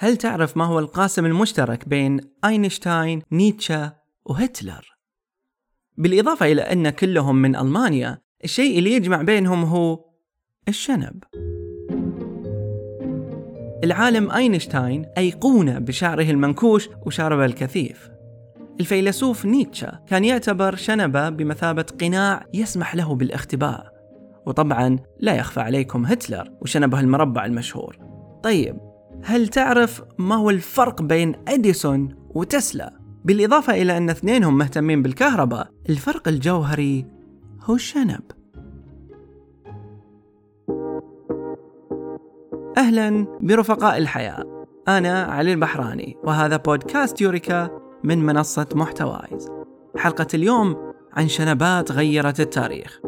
هل تعرف ما هو القاسم المشترك بين أينشتاين، نيتشه وهتلر؟ بالإضافة إلى أن كلهم من ألمانيا الشيء اللي يجمع بينهم هو الشنب. العالم أينشتاين أيقونة بشعره المنكوش وشاربه الكثيف. الفيلسوف نيتشه كان يعتبر شنبه بمثابة قناع يسمح له بالاختباء. وطبعا لا يخفى عليكم هتلر وشنبه المربع المشهور. طيب هل تعرف ما هو الفرق بين أديسون وتسلا؟ بالإضافة إلى أن اثنينهم مهتمين بالكهرباء الفرق الجوهري هو الشنب. أهلا برفقاء الحياة. أنا علي البحراني وهذا بودكاست يوريكا من منصة محتوايز. حلقة اليوم عن شنبات غيرت التاريخ.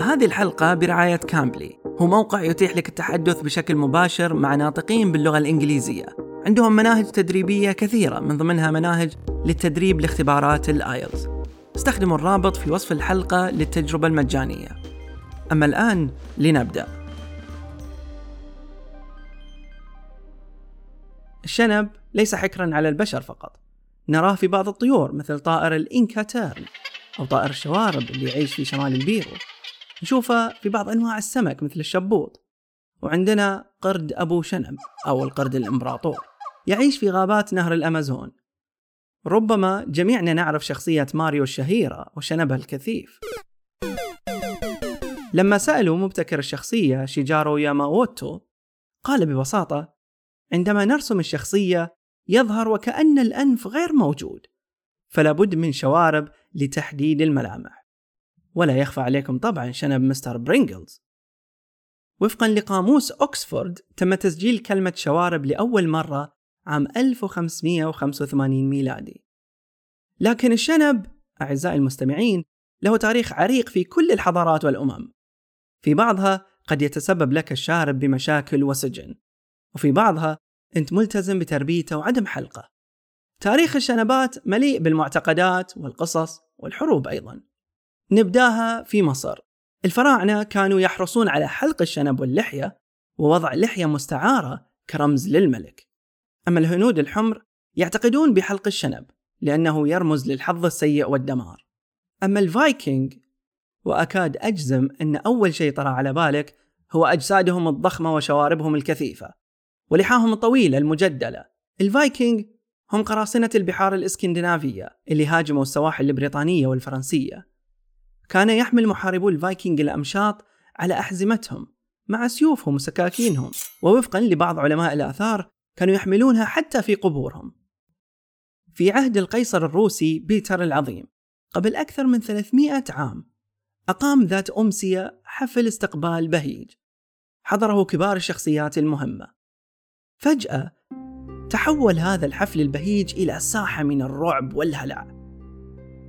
هذه الحلقة برعاية Cambly. هو موقع يتيح لك التحدث بشكل مباشر مع ناطقين باللغة الإنجليزية. عندهم مناهج تدريبية كثيرة من ضمنها مناهج للتدريب لاختبارات ال IELTS. استخدموا الرابط في وصف الحلقة للتجربة المجانية. أما الآن لنبدأ. الشنب ليس حكرا على البشر فقط. نراه في بعض الطيور مثل طائر ال Inca tern أو طائر الشوارب اللي يعيش في شمال البيرو. نشوفه في بعض أنواع السمك مثل الشبوط. وعندنا قرد أبو شنب أو القرد الإمبراطور يعيش في غابات نهر الأمازون. ربما جميعنا نعرف شخصية ماريو الشهيرة وشنبه الكثيف. لما سألوا مبتكر الشخصية شيجارو ياماوتو قال ببساطة عندما نرسم الشخصية يظهر وكأن الأنف غير موجود فلا بد من شوارب لتحديد الملامح. ولا يخفى عليكم طبعا شنب Mr. Pringles. وفقا لقاموس أكسفورد تم تسجيل كلمة شوارب لأول مرة عام 1585 ميلادي. لكن الشنب أعزائي المستمعين له تاريخ عريق في كل الحضارات والأمم. في بعضها قد يتسبب لك الشارب بمشاكل وسجن. وفي بعضها أنت ملتزم بتربيته وعدم حلقه. تاريخ الشنبات مليء بالمعتقدات والقصص والحروب أيضا. نبداها في مصر. الفراعنة كانوا يحرصون على حلق الشنب واللحية ووضع لحية مستعارة كرمز للملك. أما الهنود الحمر يعتقدون بحلق الشنب لأنه يرمز للحظ السيء والدمار. أما الفايكنج وأكاد أجزم أن أول شيء طرى على بالك هو أجسادهم الضخمة وشواربهم الكثيفة ولحاهم الطويلة المجدلة. الفايكنج هم قراصنة البحار الإسكندنافية اللي هاجموا السواحل البريطانية والفرنسية. كان يحمل محاربو الفايكنج الأمشاط على أحزمتهم مع سيوفهم وسكاكينهم ووفقا لبعض علماء الآثار كانوا يحملونها حتى في قبورهم. في عهد القيصر الروسي بيتر العظيم قبل أكثر من 300 عام أقام ذات أمسية حفل استقبال بهيج. حضره كبار الشخصيات المهمة. فجأة تحول هذا الحفل البهيج إلى ساحة من الرعب والهلع.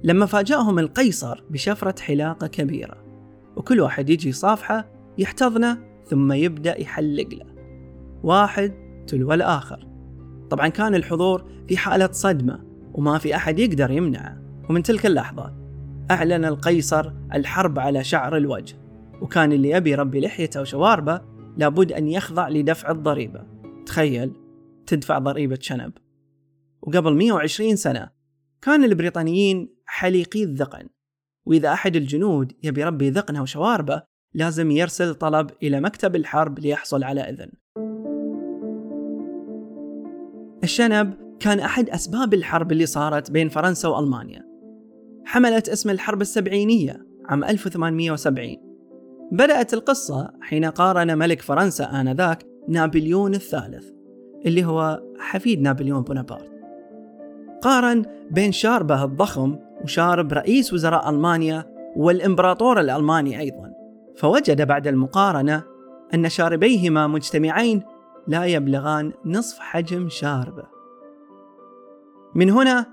لما فاجأهم القيصر بشفرة حلاقة كبيرة وكل واحد يجي صافحة يحتضنه ثم يبدأ يحلق له. واحد تلو الآخر. طبعا كان الحضور في حالة صدمة وما في أحد يقدر يمنعه. ومن تلك اللحظة أعلن القيصر الحرب على شعر الوجه وكان اللي يبي يربي لحيته وشواربه لابد أن يخضع لدفع الضريبة. تخيل تدفع ضريبة شنب. وقبل 120 سنة كان البريطانيين حليقي الذقن. وإذا أحد الجنود يبي يربي ذقنه وشواربه لازم يرسل طلب إلى مكتب الحرب ليحصل على إذن. الشنب كان أحد أسباب الحرب اللي صارت بين فرنسا وألمانيا. حملت اسم الحرب السبعينية عام 1870 بدأت القصة حين قارن ملك فرنسا آنذاك نابليون الثالث اللي هو حفيد نابليون بونابرت. قارن بين شاربه الضخم وشارب رئيس وزراء ألمانيا والإمبراطور الألماني أيضا. فوجد بعد المقارنة أن شاربيهما مجتمعين لا يبلغان نصف حجم شاربه. من هنا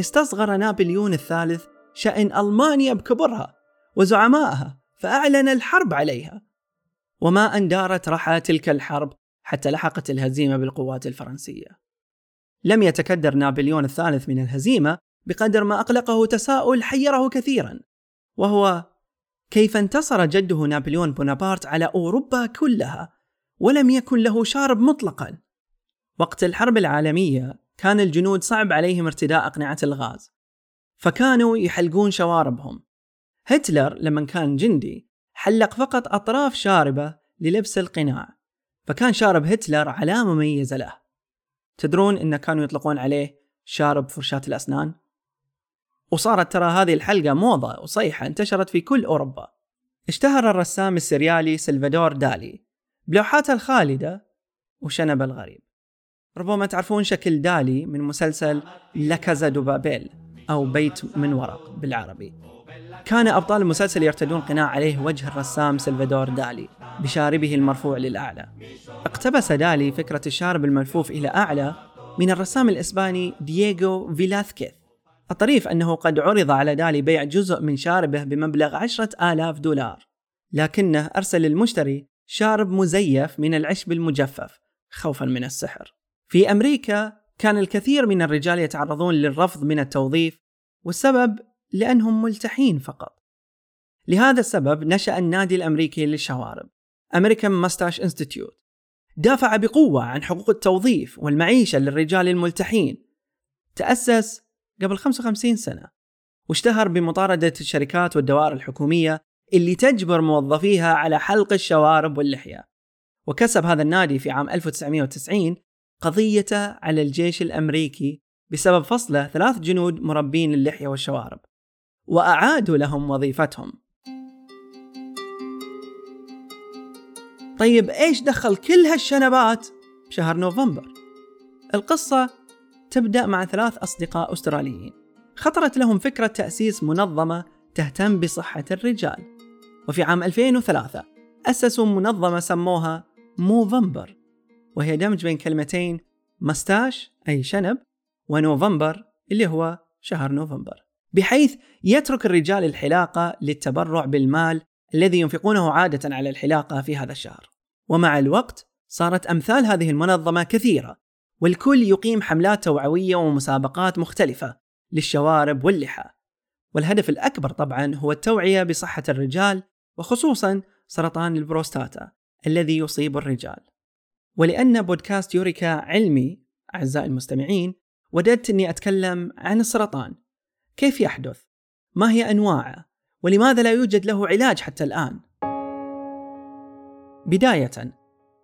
استصغر نابليون الثالث شأن ألمانيا بكبرها وزعمائها فأعلن الحرب عليها. وما أن دارت رحى تلك الحرب حتى لحقت الهزيمة بالقوات الفرنسية. لم يتكدر نابليون الثالث من الهزيمة بقدر ما أقلقه تساؤل حيره كثيرا وهو كيف انتصر جده نابليون بونابرت على أوروبا كلها ولم يكن له شارب مطلقا. وقت الحرب العالمية كان الجنود صعب عليهم ارتداء أقنعة الغاز فكانوا يحلقون شواربهم. هتلر لما كان جندي حلق فقط أطراف شاربه للبس القناع فكان شارب هتلر علامة مميزة له. تدرون إن كانوا يطلقون عليه شارب فرشاة الأسنان؟ وصارت ترى هذه الحلقة موضة وصيحة انتشرت في كل أوروبا. اشتهر الرسام السريالي سلفادور دالي بلوحاته الخالدة وشنب الغريب. ربما تعرفون شكل دالي من مسلسل لكازا دو بابيل أو بيت من ورق بالعربي. كان أبطال المسلسل يرتدون قناع عليه وجه الرسام سلفادور دالي بشاربه المرفوع للأعلى. اقتبس دالي فكرة الشارب الملفوف إلى أعلى من الرسام الإسباني دييغو فيلاثكيث الطريف أنه قد عرض على دالي بيع جزء من شاربه بمبلغ عشرة آلاف دولار لكنه أرسل للمشتري شارب مزيف من العشب المجفف خوفا من السحر. في أمريكا كان الكثير من الرجال يتعرضون للرفض من التوظيف والسبب لأنهم ملتحين فقط. لهذا السبب نشأ النادي الأمريكي للشوارب American Mustache Institute. دافع بقوة عن حقوق التوظيف والمعيشة للرجال الملتحين. تأسس قبل 55 سنة واشتهر بمطاردة الشركات والدوائر الحكومية اللي تجبر موظفيها على حلق الشوارب واللحية وكسب هذا النادي في عام 1990 قضيته على الجيش الأمريكي بسبب فصله ثلاث جنود مربين اللحية والشوارب وأعادوا لهم وظيفتهم طيب إيش دخل كل هالشنبات بشهر نوفمبر؟ القصة تبدأ مع ثلاث أصدقاء أستراليين. خطرت لهم فكرة تأسيس منظمة تهتم بصحة الرجال. وفي عام 2003 أسسوا منظمة سموها موفمبر. وهي دمج بين كلمتين مستاش أي شنب ونوفمبر اللي هو شهر نوفمبر. بحيث يترك الرجال الحلاقة للتبرع بالمال الذي ينفقونه عادة على الحلاقة في هذا الشهر. ومع الوقت صارت أمثال هذه المنظمة كثيرة. والكل يقيم حملات توعوية ومسابقات مختلفة للشوارب واللحى والهدف الأكبر طبعا هو التوعية بصحة الرجال وخصوصا سرطان البروستاتا الذي يصيب الرجال ولأن بودكاست يوريكا علمي أعزائي المستمعين وددت أني أتكلم عن السرطان كيف يحدث؟ ما هي أنواعه؟ ولماذا لا يوجد له علاج حتى الآن؟ بداية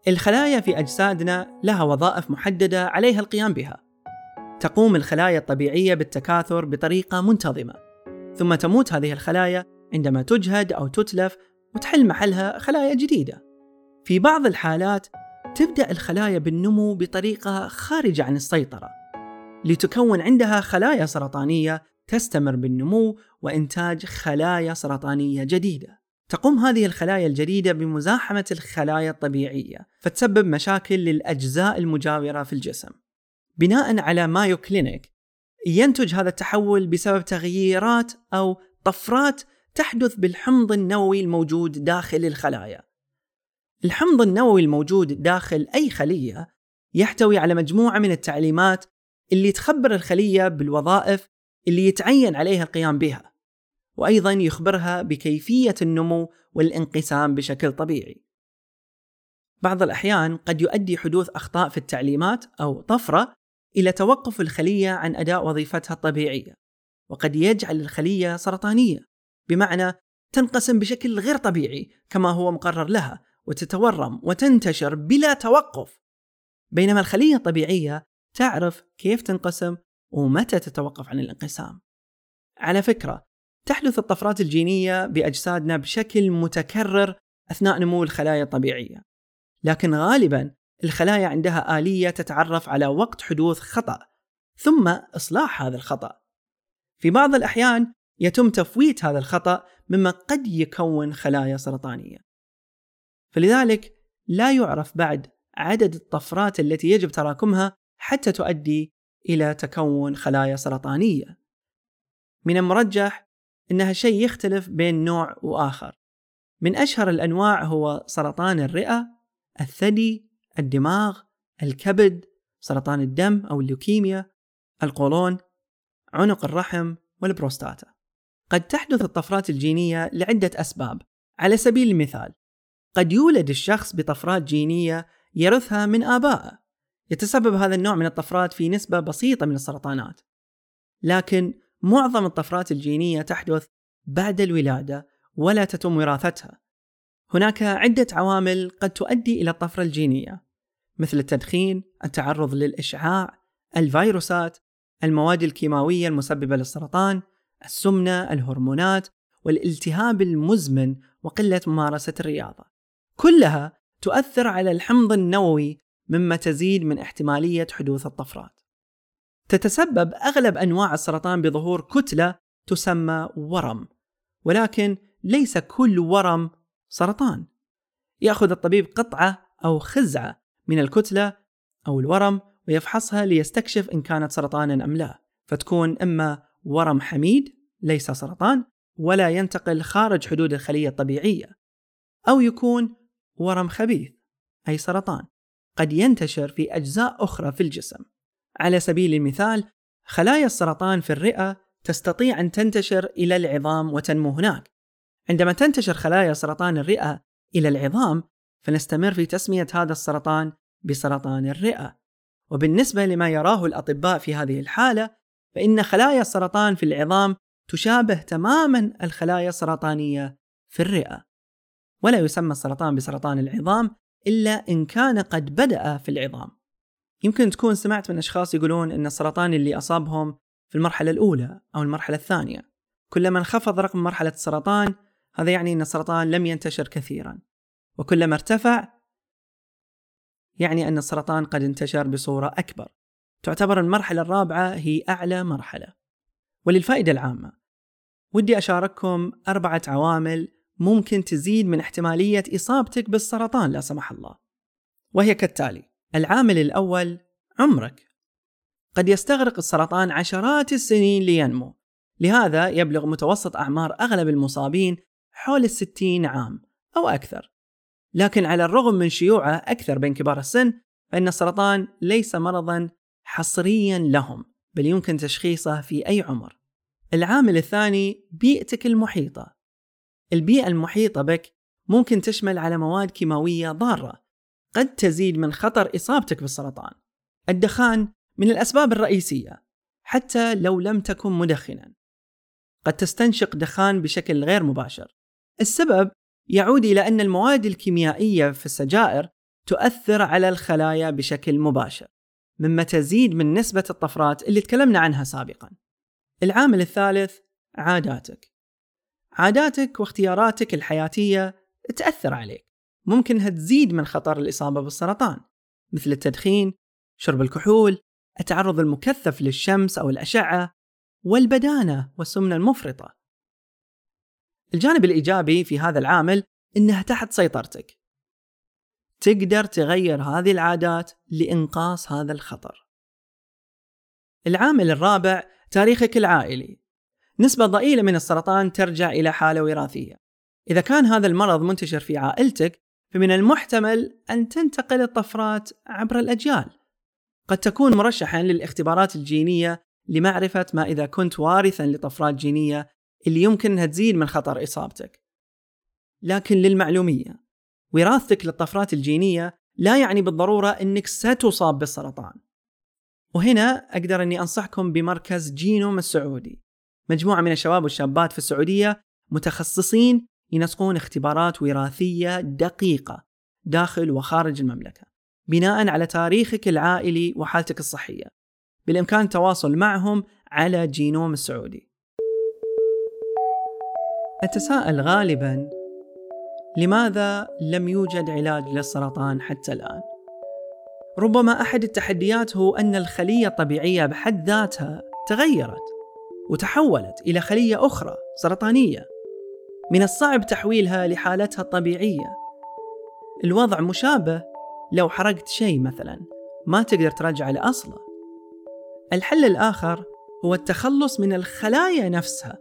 الخلايا في أجسادنا لها وظائف محددة عليها القيام بها. تقوم الخلايا الطبيعية بالتكاثر بطريقة منتظمة. ثم تموت هذه الخلايا عندما تجهد أو تتلف وتحل محلها خلايا جديدة. في بعض الحالات تبدأ الخلايا بالنمو بطريقة خارجة عن السيطرة لتكون عندها خلايا سرطانية تستمر بالنمو وإنتاج خلايا سرطانية جديدة. تقوم هذه الخلايا الجديدة بمزاحمة الخلايا الطبيعية فتسبب مشاكل للأجزاء المجاورة في الجسم. بناء على مايو كلينيك ينتج هذا التحول بسبب تغييرات أو طفرات تحدث بالحمض النووي الموجود داخل الخلايا. الحمض النووي الموجود داخل أي خلية يحتوي على مجموعة من التعليمات اللي تخبر الخلية بالوظائف اللي يتعين عليها القيام بها. وأيضا يخبرها بكيفية النمو والانقسام بشكل طبيعي بعض الأحيان قد يؤدي حدوث أخطاء في التعليمات أو طفرة إلى توقف الخلية عن أداء وظيفتها الطبيعية وقد يجعل الخلية سرطانية بمعنى تنقسم بشكل غير طبيعي كما هو مقرر لها وتتورم وتنتشر بلا توقف بينما الخلية الطبيعية تعرف كيف تنقسم ومتى تتوقف عن الانقسام. على فكرة، تحدث الطفرات الجينية بأجسادنا بشكل متكرر أثناء نمو الخلايا الطبيعية. لكن غالبا الخلايا عندها آلية تتعرف على وقت حدوث خطأ ثم إصلاح هذا الخطأ. في بعض الأحيان يتم تفويت هذا الخطأ مما قد يكون خلايا سرطانية. فلذلك لا يعرف بعد عدد الطفرات التي يجب تراكمها حتى تؤدي إلى تكون خلايا سرطانية. من المرجح أنها شيء يختلف بين نوع وآخر. من أشهر الأنواع هو سرطان الرئة، الثدي، الدماغ، الكبد، سرطان الدم أو الليوكيميا، القولون، عنق الرحم والبروستاتا. قد تحدث الطفرات الجينية لعدة أسباب. على سبيل المثال، قد يولد الشخص بطفرات جينية يرثها من آبائه يتسبب هذا النوع من الطفرات في نسبة بسيطة من السرطانات لكن معظم الطفرات الجينية تحدث بعد الولادة ولا تتم وراثتها هناك عدة عوامل قد تؤدي إلى الطفرة الجينية مثل التدخين، التعرض للإشعاع، الفيروسات، المواد الكيماوية المسببة للسرطان، السمنة، الهرمونات، والالتهاب المزمن وقلة ممارسة الرياضة. كلها تؤثر على الحمض النووي مما تزيد من احتمالية حدوث الطفرات. تتسبب أغلب أنواع السرطان بظهور كتلة تسمى ورم، ولكن ليس كل ورم سرطان. يأخذ الطبيب قطعة أو خزعة من الكتلة أو الورم ويفحصها ليستكشف إن كانت سرطانا أم لا، فتكون إما ورم حميد ليس سرطان ولا ينتقل خارج حدود الخلية الطبيعية، أو يكون ورم خبيث أي سرطان قد ينتشر في أجزاء أخرى في الجسم. على سبيل المثال، خلايا السرطان في الرئة تستطيع أن تنتشر إلى العظام وتنمو هناك. عندما تنتشر خلايا سرطان الرئة إلى العظام، فنستمر في تسمية هذا السرطان بسرطان الرئة. وبالنسبة لما يراه الأطباء في هذه الحالة، فإن خلايا السرطان في العظام تشابه تماما الخلايا السرطانية في الرئة. ولا يسمى السرطان بسرطان العظام إلا إن كان قد بدأ في العظام. يمكن تكون سمعت من أشخاص يقولون أن السرطان اللي أصابهم في المرحلة الأولى أو المرحلة الثانية. كلما انخفض رقم مرحلة السرطان هذا يعني أن السرطان لم ينتشر كثيرا. وكلما ارتفع يعني أن السرطان قد انتشر بصورة أكبر. تعتبر المرحلة الرابعة هي أعلى مرحلة. وللفائدة العامة ودي أشارككم أربعة عوامل ممكن تزيد من احتمالية إصابتك بالسرطان لا سمح الله. وهي كالتالي العامل الأول عمرك. قد يستغرق السرطان عشرات السنين لينمو. لهذا يبلغ متوسط أعمار أغلب المصابين حول الستين عام أو أكثر. لكن على الرغم من شيوعه أكثر بين كبار السن فإن السرطان ليس مرضا حصريا لهم بل يمكن تشخيصه في أي عمر. العامل الثاني بيئتك المحيطة. البيئة المحيطة بك ممكن تشمل على مواد كيماوية ضارة قد تزيد من خطر إصابتك بالسرطان. الدخان من الأسباب الرئيسية حتى لو لم تكن مدخنا. قد تستنشق دخان بشكل غير مباشر. السبب يعود إلى أن المواد الكيميائية في السجائر تؤثر على الخلايا بشكل مباشر مما تزيد من نسبة الطفرات اللي تكلمنا عنها سابقا. العامل الثالث عاداتك. عاداتك واختياراتك الحياتية تأثر عليك. ممكن إنها تزيد من خطر الإصابة بالسرطان مثل التدخين، شرب الكحول، التعرض المكثف للشمس أو الأشعة، والبدانة والسمنة المفرطة. الجانب الإيجابي في هذا العامل إنها تحت سيطرتك. تقدر تغير هذه العادات لإنقاص هذا الخطر. العامل الرابع تاريخك العائلي. نسبة ضئيلة من السرطان ترجع إلى حالة وراثية. إذا كان هذا المرض منتشر في عائلتك فمن المحتمل أن تنتقل الطفرات عبر الأجيال. قد تكون مرشحا للاختبارات الجينية لمعرفة ما إذا كنت وارثا لطفرات جينية اللي يمكن أنها تزيد من خطر إصابتك. لكن للمعلومية وراثتك للطفرات الجينية لا يعني بالضرورة أنك ستصاب بالسرطان. وهنا أقدر أني أنصحكم بمركز جينوم السعودي مجموعة من الشباب والشابات في السعودية متخصصين ينسقون اختبارات وراثية دقيقة داخل وخارج المملكة بناء على تاريخك العائلي وحالتك الصحية. بالإمكان التواصل معهم على جينوم السعودي. أتساءل غالبا لماذا لم يوجد علاج للسرطان حتى الآن؟ ربما أحد التحديات هو أن الخلية الطبيعية بحد ذاتها تغيرت وتحولت إلى خلية أخرى سرطانية. من الصعب تحويلها لحالتها الطبيعية. الوضع مشابه لو حرقت شيء مثلا ما تقدر ترجع لأصله. الحل الآخر هو التخلص من الخلايا نفسها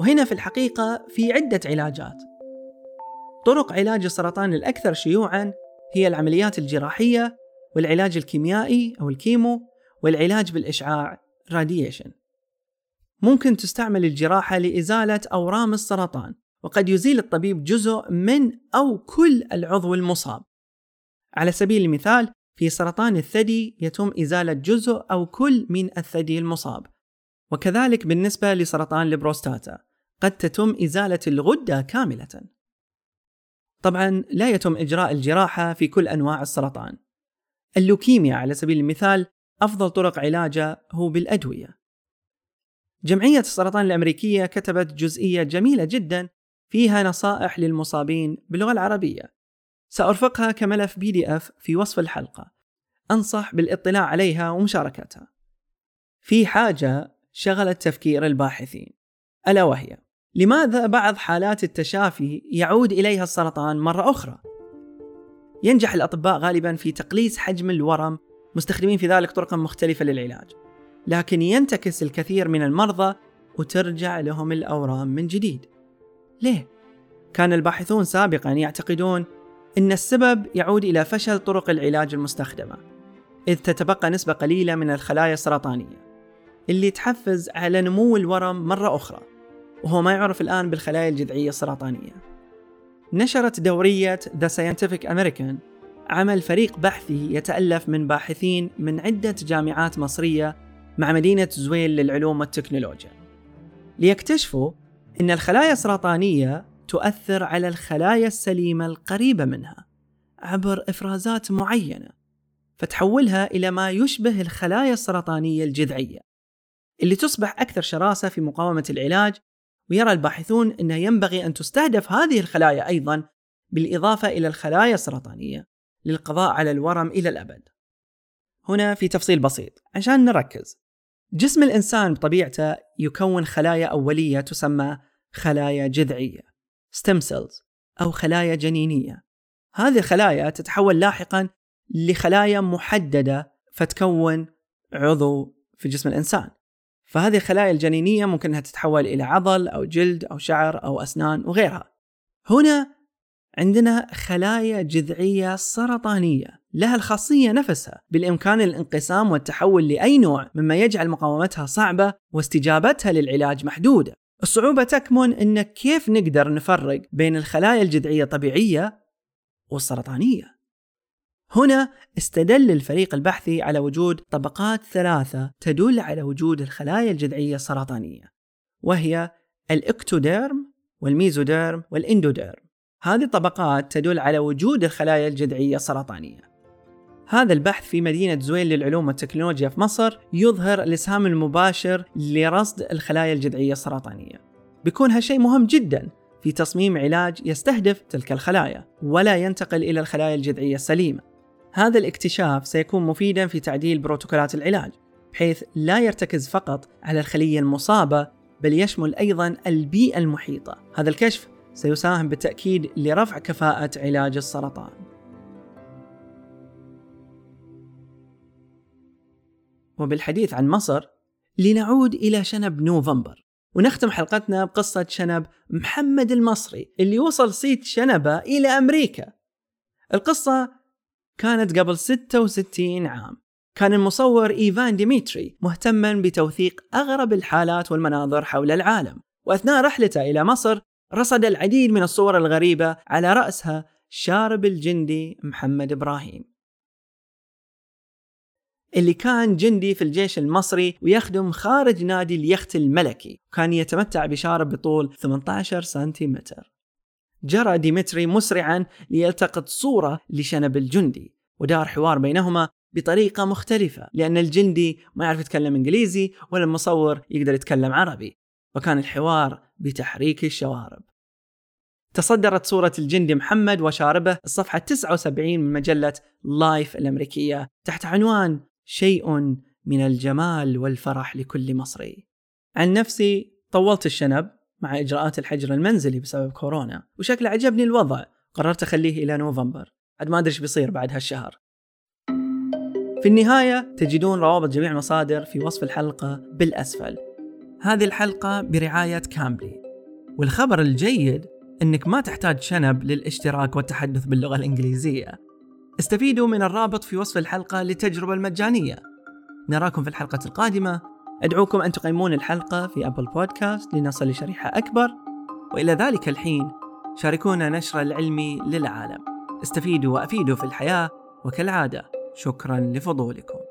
وهنا في الحقيقة في عدة علاجات. طرق علاج السرطان الأكثر شيوعا هي العمليات الجراحية والعلاج الكيميائي أو ال chemo والعلاج بالإشعاع radiation ممكن تستعمل الجراحة لإزالة أورام السرطان وقد يزيل الطبيب جزء من أو كل العضو المصاب. على سبيل المثال في سرطان الثدي يتم إزالة جزء أو كل من الثدي المصاب. وكذلك بالنسبة لسرطان البروستاتا قد تتم إزالة الغدة كاملة. طبعا لا يتم إجراء الجراحة في كل أنواع السرطان. اللوكيميا على سبيل المثال أفضل طرق علاجه هو بالأدوية. جمعية السرطان الأمريكية كتبت جزئية جميلة جدا فيها نصائح للمصابين باللغة العربية. سأرفقها كملف PDF في وصف الحلقة. أنصح بالاطلاع عليها ومشاركتها. في حاجة شغلت تفكير الباحثين. ألا وهي لماذا بعض حالات التشافي يعود إليها السرطان مرة أخرى؟ ينجح الأطباء غالبا في تقليص حجم الورم مستخدمين في ذلك طرقا مختلفة للعلاج. لكن ينتكس الكثير من المرضى وترجع لهم الأورام من جديد ليه؟ كان الباحثون سابقا يعتقدون أن السبب يعود إلى فشل طرق العلاج المستخدمة إذ تتبقى نسبة قليلة من الخلايا السرطانية اللي تحفز على نمو الورم مرة أخرى وهو ما يعرف الآن بالخلايا الجذعية السرطانية نشرت دورية The Scientific American عمل فريق بحثي يتألف من باحثين من عدة جامعات مصرية مع مدينة زويل للعلوم والتكنولوجيا ليكتشفوا أن الخلايا السرطانية تؤثر على الخلايا السليمة القريبة منها عبر إفرازات معينة فتحولها إلى ما يشبه الخلايا السرطانية الجذعية اللي تصبح أكثر شراسة في مقاومة العلاج ويرى الباحثون أنه ينبغي أن تستهدف هذه الخلايا أيضا بالإضافة إلى الخلايا السرطانية للقضاء على الورم إلى الأبد. هنا في تفصيل بسيط عشان نركز. جسم الإنسان بطبيعته يكون خلايا أولية تسمى خلايا جذعية stem cells أو خلايا جنينية. هذه الخلايا تتحول لاحقا لخلايا محددة فتكون عضو في جسم الإنسان. فهذه الخلايا الجنينية ممكن أنها تتحول إلى عضل أو جلد أو شعر أو أسنان وغيرها. هنا عندنا خلايا جذعية سرطانية. لها الخاصية نفسها بالإمكان الانقسام والتحول لأي نوع مما يجعل مقاومتها صعبة واستجابتها للعلاج محدودة. الصعوبة تكمن أن كيف نقدر نفرق بين الخلايا الجذعية الطبيعية والسرطانية. هنا استدل الفريق البحثي على وجود طبقات ثلاثة تدل على وجود الخلايا الجذعية السرطانية وهي الإكتوديرم والميزوديرم والإندوديرم. هذه الطبقات تدل على وجود الخلايا الجذعية السرطانية. هذا البحث في مدينة زويل للعلوم والتكنولوجيا في مصر يظهر الإسهام المباشر لرصد الخلايا الجذعية السرطانية. بيكون هالشيء مهم جدا في تصميم علاج يستهدف تلك الخلايا ولا ينتقل إلى الخلايا الجذعية السليمة. هذا الاكتشاف سيكون مفيدا في تعديل بروتوكولات العلاج بحيث لا يرتكز فقط على الخلية المصابة بل يشمل أيضا البيئة المحيطة. هذا الكشف سيساهم بالتأكيد لرفع كفاءة علاج السرطان. وبالحديث عن مصر لنعود إلى شنب نوفمبر. ونختم حلقتنا بقصة شنب محمد المصري اللي وصل صيت شنبة إلى أمريكا. القصة كانت قبل 66 عام. كان المصور إيفان ديميتري مهتما بتوثيق أغرب الحالات والمناظر حول العالم. وأثناء رحلته إلى مصر رصد العديد من الصور الغريبة على رأسها شارب الجندي محمد إبراهيم. اللي كان جندي في الجيش المصري ويخدم خارج نادي اليخت الملكي. كان يتمتع بشارب بطول 18 سنتيمتر. جرى ديمتري مسرعا ليلتقط صورة لشنب الجندي ودار حوار بينهما بطريقة مختلفة لأن الجندي ما يعرف يتكلم إنجليزي ولا المصور يقدر يتكلم عربي وكان الحوار بتحريك الشوارب. تصدرت صورة الجندي محمد وشاربه الصفحة 79 من مجلة لايف الأمريكية تحت عنوان شيء من الجمال والفرح لكل مصري. عن نفسي طولت الشنب مع إجراءات الحجر المنزلي بسبب كورونا وشكل عجبني الوضع. قررت أخليه إلى نوفمبر. عاد ما أدري إيش بيصير بعد هالشهر. في النهاية تجدون روابط جميع المصادر في وصف الحلقة بالأسفل. هذه الحلقة برعاية كامبلي. والخبر الجيد أنك ما تحتاج شنب للاشتراك والتحدث باللغة الإنجليزية. استفيدوا من الرابط في وصف الحلقة للتجربة المجانية. نراكم في الحلقة القادمة. أدعوكم أن تقيمون الحلقة في أبل بودكاست لنصل لشريحة أكبر. وإلى ذلك الحين شاركونا نشر العلم للعالم. استفيدوا وأفيدوا في الحياة وكالعادة شكرا لفضولكم.